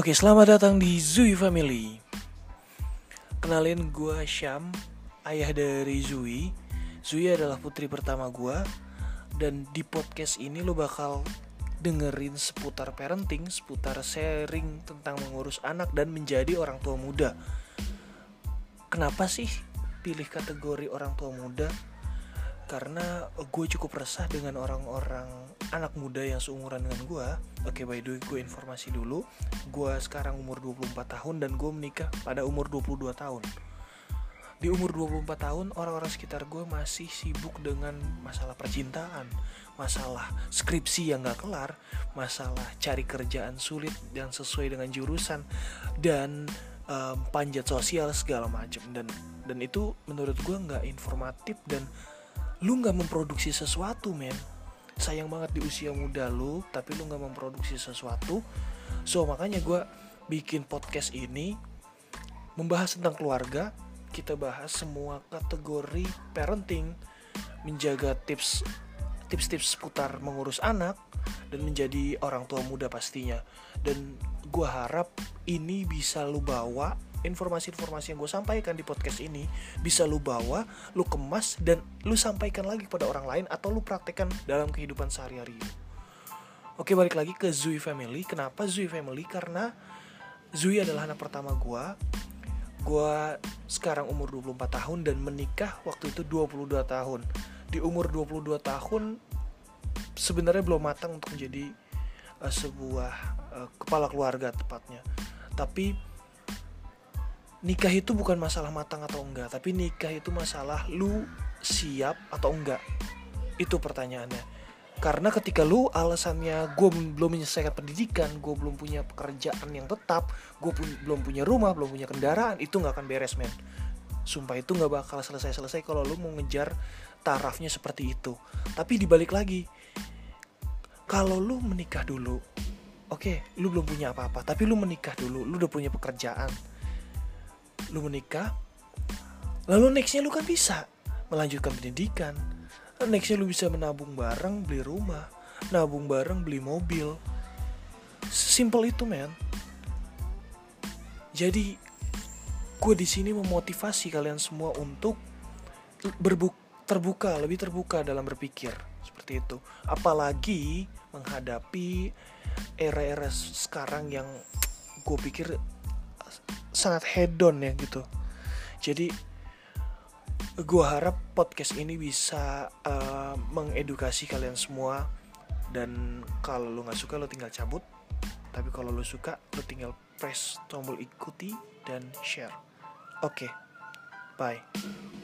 Oke, selamat datang di Zui Family. Kenalin gue Syam, ayah dari Zui. Zui adalah putri pertama gue dan di podcast ini lo bakal dengerin seputar parenting, seputar sharing tentang mengurus anak dan menjadi orang tua muda. Kenapa sih pilih kategori orang tua muda? Karena gue cukup resah dengan orang-orang anak muda yang seumuran dengan gue Oke by the way gue informasi dulu. Gue sekarang umur 24 tahun dan gue menikah pada umur 22 tahun. Di umur 24 tahun orang-orang sekitar gue masih sibuk dengan masalah percintaan Masalah skripsi yang gak kelar Masalah cari kerjaan sulit dan sesuai dengan jurusan Dan um, panjat sosial segala macam dan dan itu menurut gue nggak informatif dan lu nggak memproduksi sesuatu men sayang banget di usia muda lu tapi lu nggak memproduksi sesuatu. So makanya gue bikin podcast ini membahas tentang keluarga. Kita bahas semua kategori parenting menjaga tips tips-tips seputar mengurus anak dan menjadi orang tua muda pastinya. Dan gue harap ini bisa lu bawa informasi-informasi yang gue sampaikan di podcast ini bisa lu bawa, lu kemas dan lu sampaikan lagi kepada orang lain atau lu praktekkan dalam kehidupan sehari-hari. Oke balik lagi ke Zui Family. Kenapa Zui Family? Karena Zui adalah anak pertama gue. Gue sekarang umur 24 tahun dan menikah waktu itu 22 tahun. Di umur 22 tahun sebenarnya belum matang untuk menjadi uh, sebuah uh, kepala keluarga tepatnya. Tapi nikah itu bukan masalah matang atau enggak tapi nikah itu masalah lu siap atau enggak. Itu pertanyaannya. Karena ketika lu alasannya gue belum menyelesaikan pendidikan gue belum punya pekerjaan yang tetap gue pun belum punya rumah belum punya kendaraan itu nggak akan beres men. Sumpah itu nggak bakal selesai selesai kalau lu mau ngejar tarafnya seperti itu. Tapi dibalik lagi kalau lu menikah dulu oke okay, lu belum punya apa-apa tapi lu menikah dulu lu udah punya pekerjaan lu menikah lalu nextnya lu kan bisa melanjutkan pendidikan. Nextnya lu bisa menabung bareng beli rumah nabung bareng beli mobil. Simple itu men. Jadi gue di sini memotivasi kalian semua untuk terbuka lebih terbuka dalam berpikir. Seperti itu. Apalagi menghadapi era-era sekarang yang gue pikir sangat hedon ya gitu. Jadi gue harap podcast ini bisa uh, mengedukasi kalian semua. Dan kalau lo nggak suka lo tinggal cabut. Tapi kalau lo suka lo tinggal press tombol ikuti dan share. Oke okay. bye